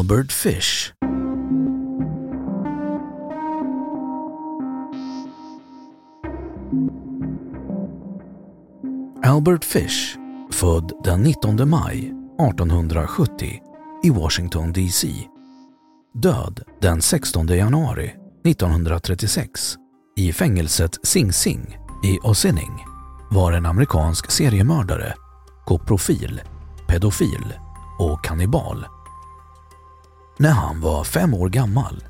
Albert Fish Albert Fish, född den 19 maj 1870 i Washington DC. Död den 16 januari 1936 i fängelset Sing Sing i Ossining var en amerikansk seriemördare, koprofil, pedofil och kannibal. När han var fem år gammal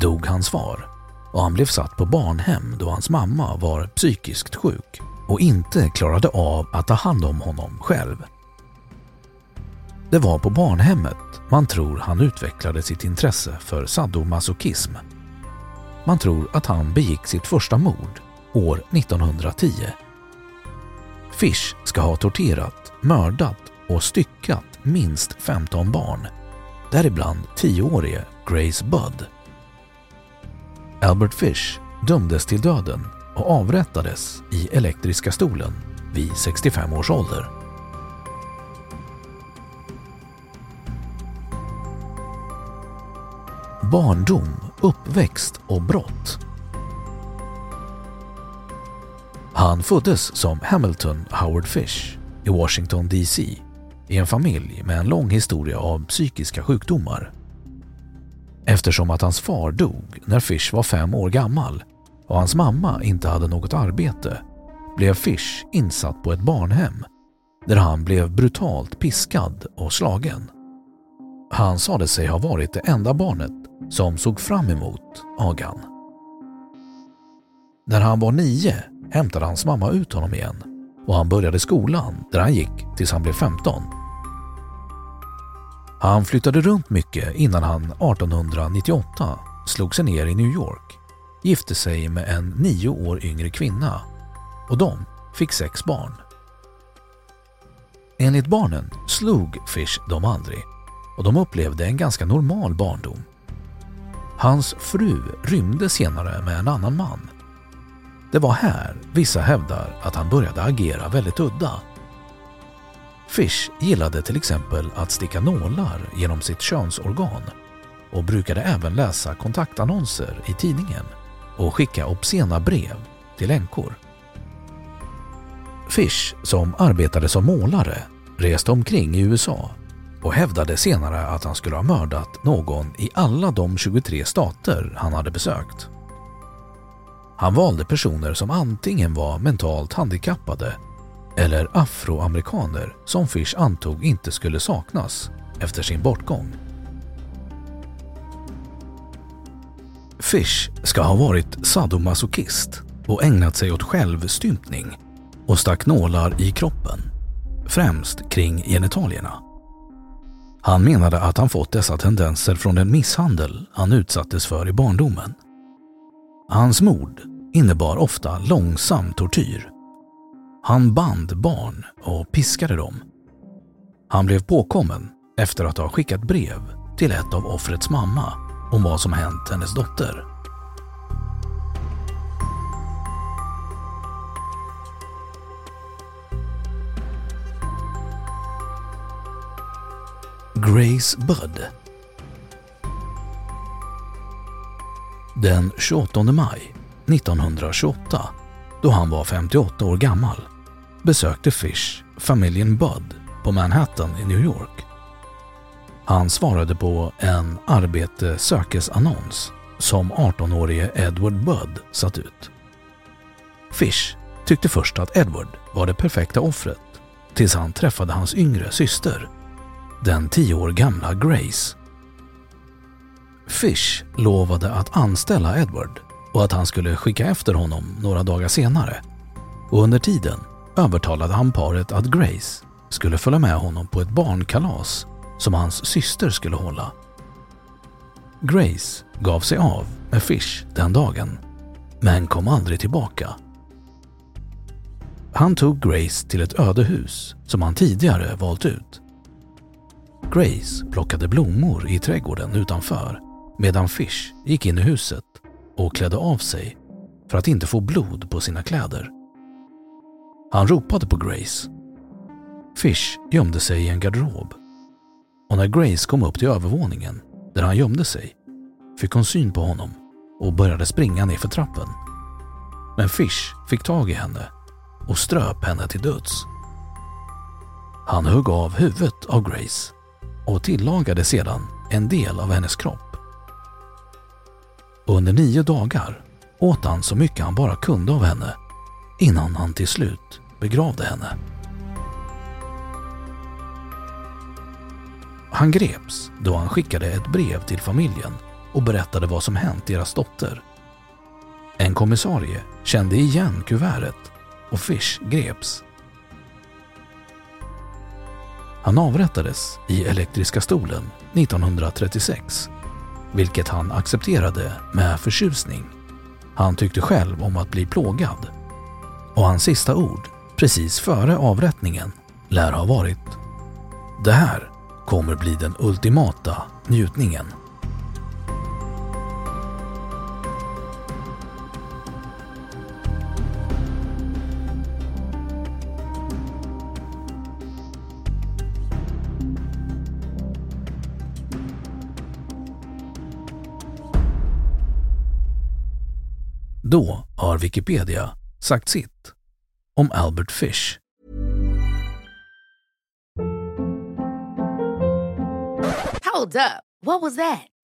dog hans far och han blev satt på barnhem då hans mamma var psykiskt sjuk och inte klarade av att ta hand om honom själv. Det var på barnhemmet man tror han utvecklade sitt intresse för sadomasochism. Man tror att han begick sitt första mord år 1910. Fish ska ha torterat, mördat och styckat minst 15 barn, däribland 10-årige Grace Budd. Albert Fish dömdes till döden och avrättades i elektriska stolen vid 65 års ålder. Barndom, uppväxt och brott. Han föddes som Hamilton Howard Fish i Washington DC i en familj med en lång historia av psykiska sjukdomar. Eftersom att hans far dog när Fish var fem år gammal och hans mamma inte hade något arbete blev Fish insatt på ett barnhem där han blev brutalt piskad och slagen. Han sade sig ha varit det enda barnet som såg fram emot agan. När han var nio hämtade hans mamma ut honom igen och han började skolan där han gick tills han blev 15. Han flyttade runt mycket innan han 1898 slog sig ner i New York, gifte sig med en nio år yngre kvinna och de fick sex barn. Enligt barnen slog Fish dem aldrig och de upplevde en ganska normal barndom. Hans fru rymde senare med en annan man. Det var här vissa hävdar att han började agera väldigt udda. Fish gillade till exempel att sticka nålar genom sitt könsorgan och brukade även läsa kontaktannonser i tidningen och skicka obscena brev till änkor. Fish, som arbetade som målare, reste omkring i USA och hävdade senare att han skulle ha mördat någon i alla de 23 stater han hade besökt. Han valde personer som antingen var mentalt handikappade eller afroamerikaner som Fish antog inte skulle saknas efter sin bortgång. Fish ska ha varit sadomasochist och ägnat sig åt självstympning och stack nålar i kroppen, främst kring genitalierna. Han menade att han fått dessa tendenser från den misshandel han utsattes för i barndomen. Hans mord innebar ofta långsam tortyr. Han band barn och piskade dem. Han blev påkommen efter att ha skickat brev till ett av offrets mamma om vad som hänt hennes dotter. Grace Budd Den 28 maj 1928, då han var 58 år gammal, besökte Fish familjen Budd på Manhattan i New York. Han svarade på en arbete sökes-annons som 18-årige Edward Budd satt ut. Fish tyckte först att Edward var det perfekta offret tills han träffade hans yngre syster, den 10 år gamla Grace. Fish lovade att anställa Edward och att han skulle skicka efter honom några dagar senare. Och under tiden övertalade han paret att Grace skulle följa med honom på ett barnkalas som hans syster skulle hålla. Grace gav sig av med Fish den dagen, men kom aldrig tillbaka. Han tog Grace till ett ödehus som han tidigare valt ut. Grace plockade blommor i trädgården utanför medan Fish gick in i huset och klädde av sig för att inte få blod på sina kläder. Han ropade på Grace. Fish gömde sig i en garderob och när Grace kom upp till övervåningen där han gömde sig fick hon syn på honom och började springa ner för trappen. Men Fish fick tag i henne och ströp henne till döds. Han högg av huvudet av Grace och tillagade sedan en del av hennes kropp. Under nio dagar åt han så mycket han bara kunde av henne innan han till slut begravde henne. Han greps då han skickade ett brev till familjen och berättade vad som hänt deras dotter. En kommissarie kände igen kuvertet och Fish greps. Han avrättades i elektriska stolen 1936, vilket han accepterade med förtjusning. Han tyckte själv om att bli plågad. Och hans sista ord, precis före avrättningen, lär ha varit Det här kommer bli den ultimata njutningen. Då har Wikipedia sagt sitt om Albert Fish. Hold up. What was that?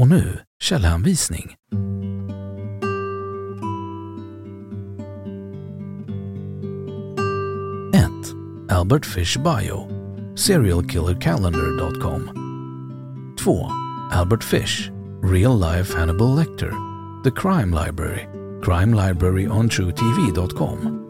Och nu källhänvisning. Albert Fish Bio, serialkillercalendar.com 2. Albert Fish, Real Life Hannibal Lecter, The Crime Library, crimelibraryonTrueTV.com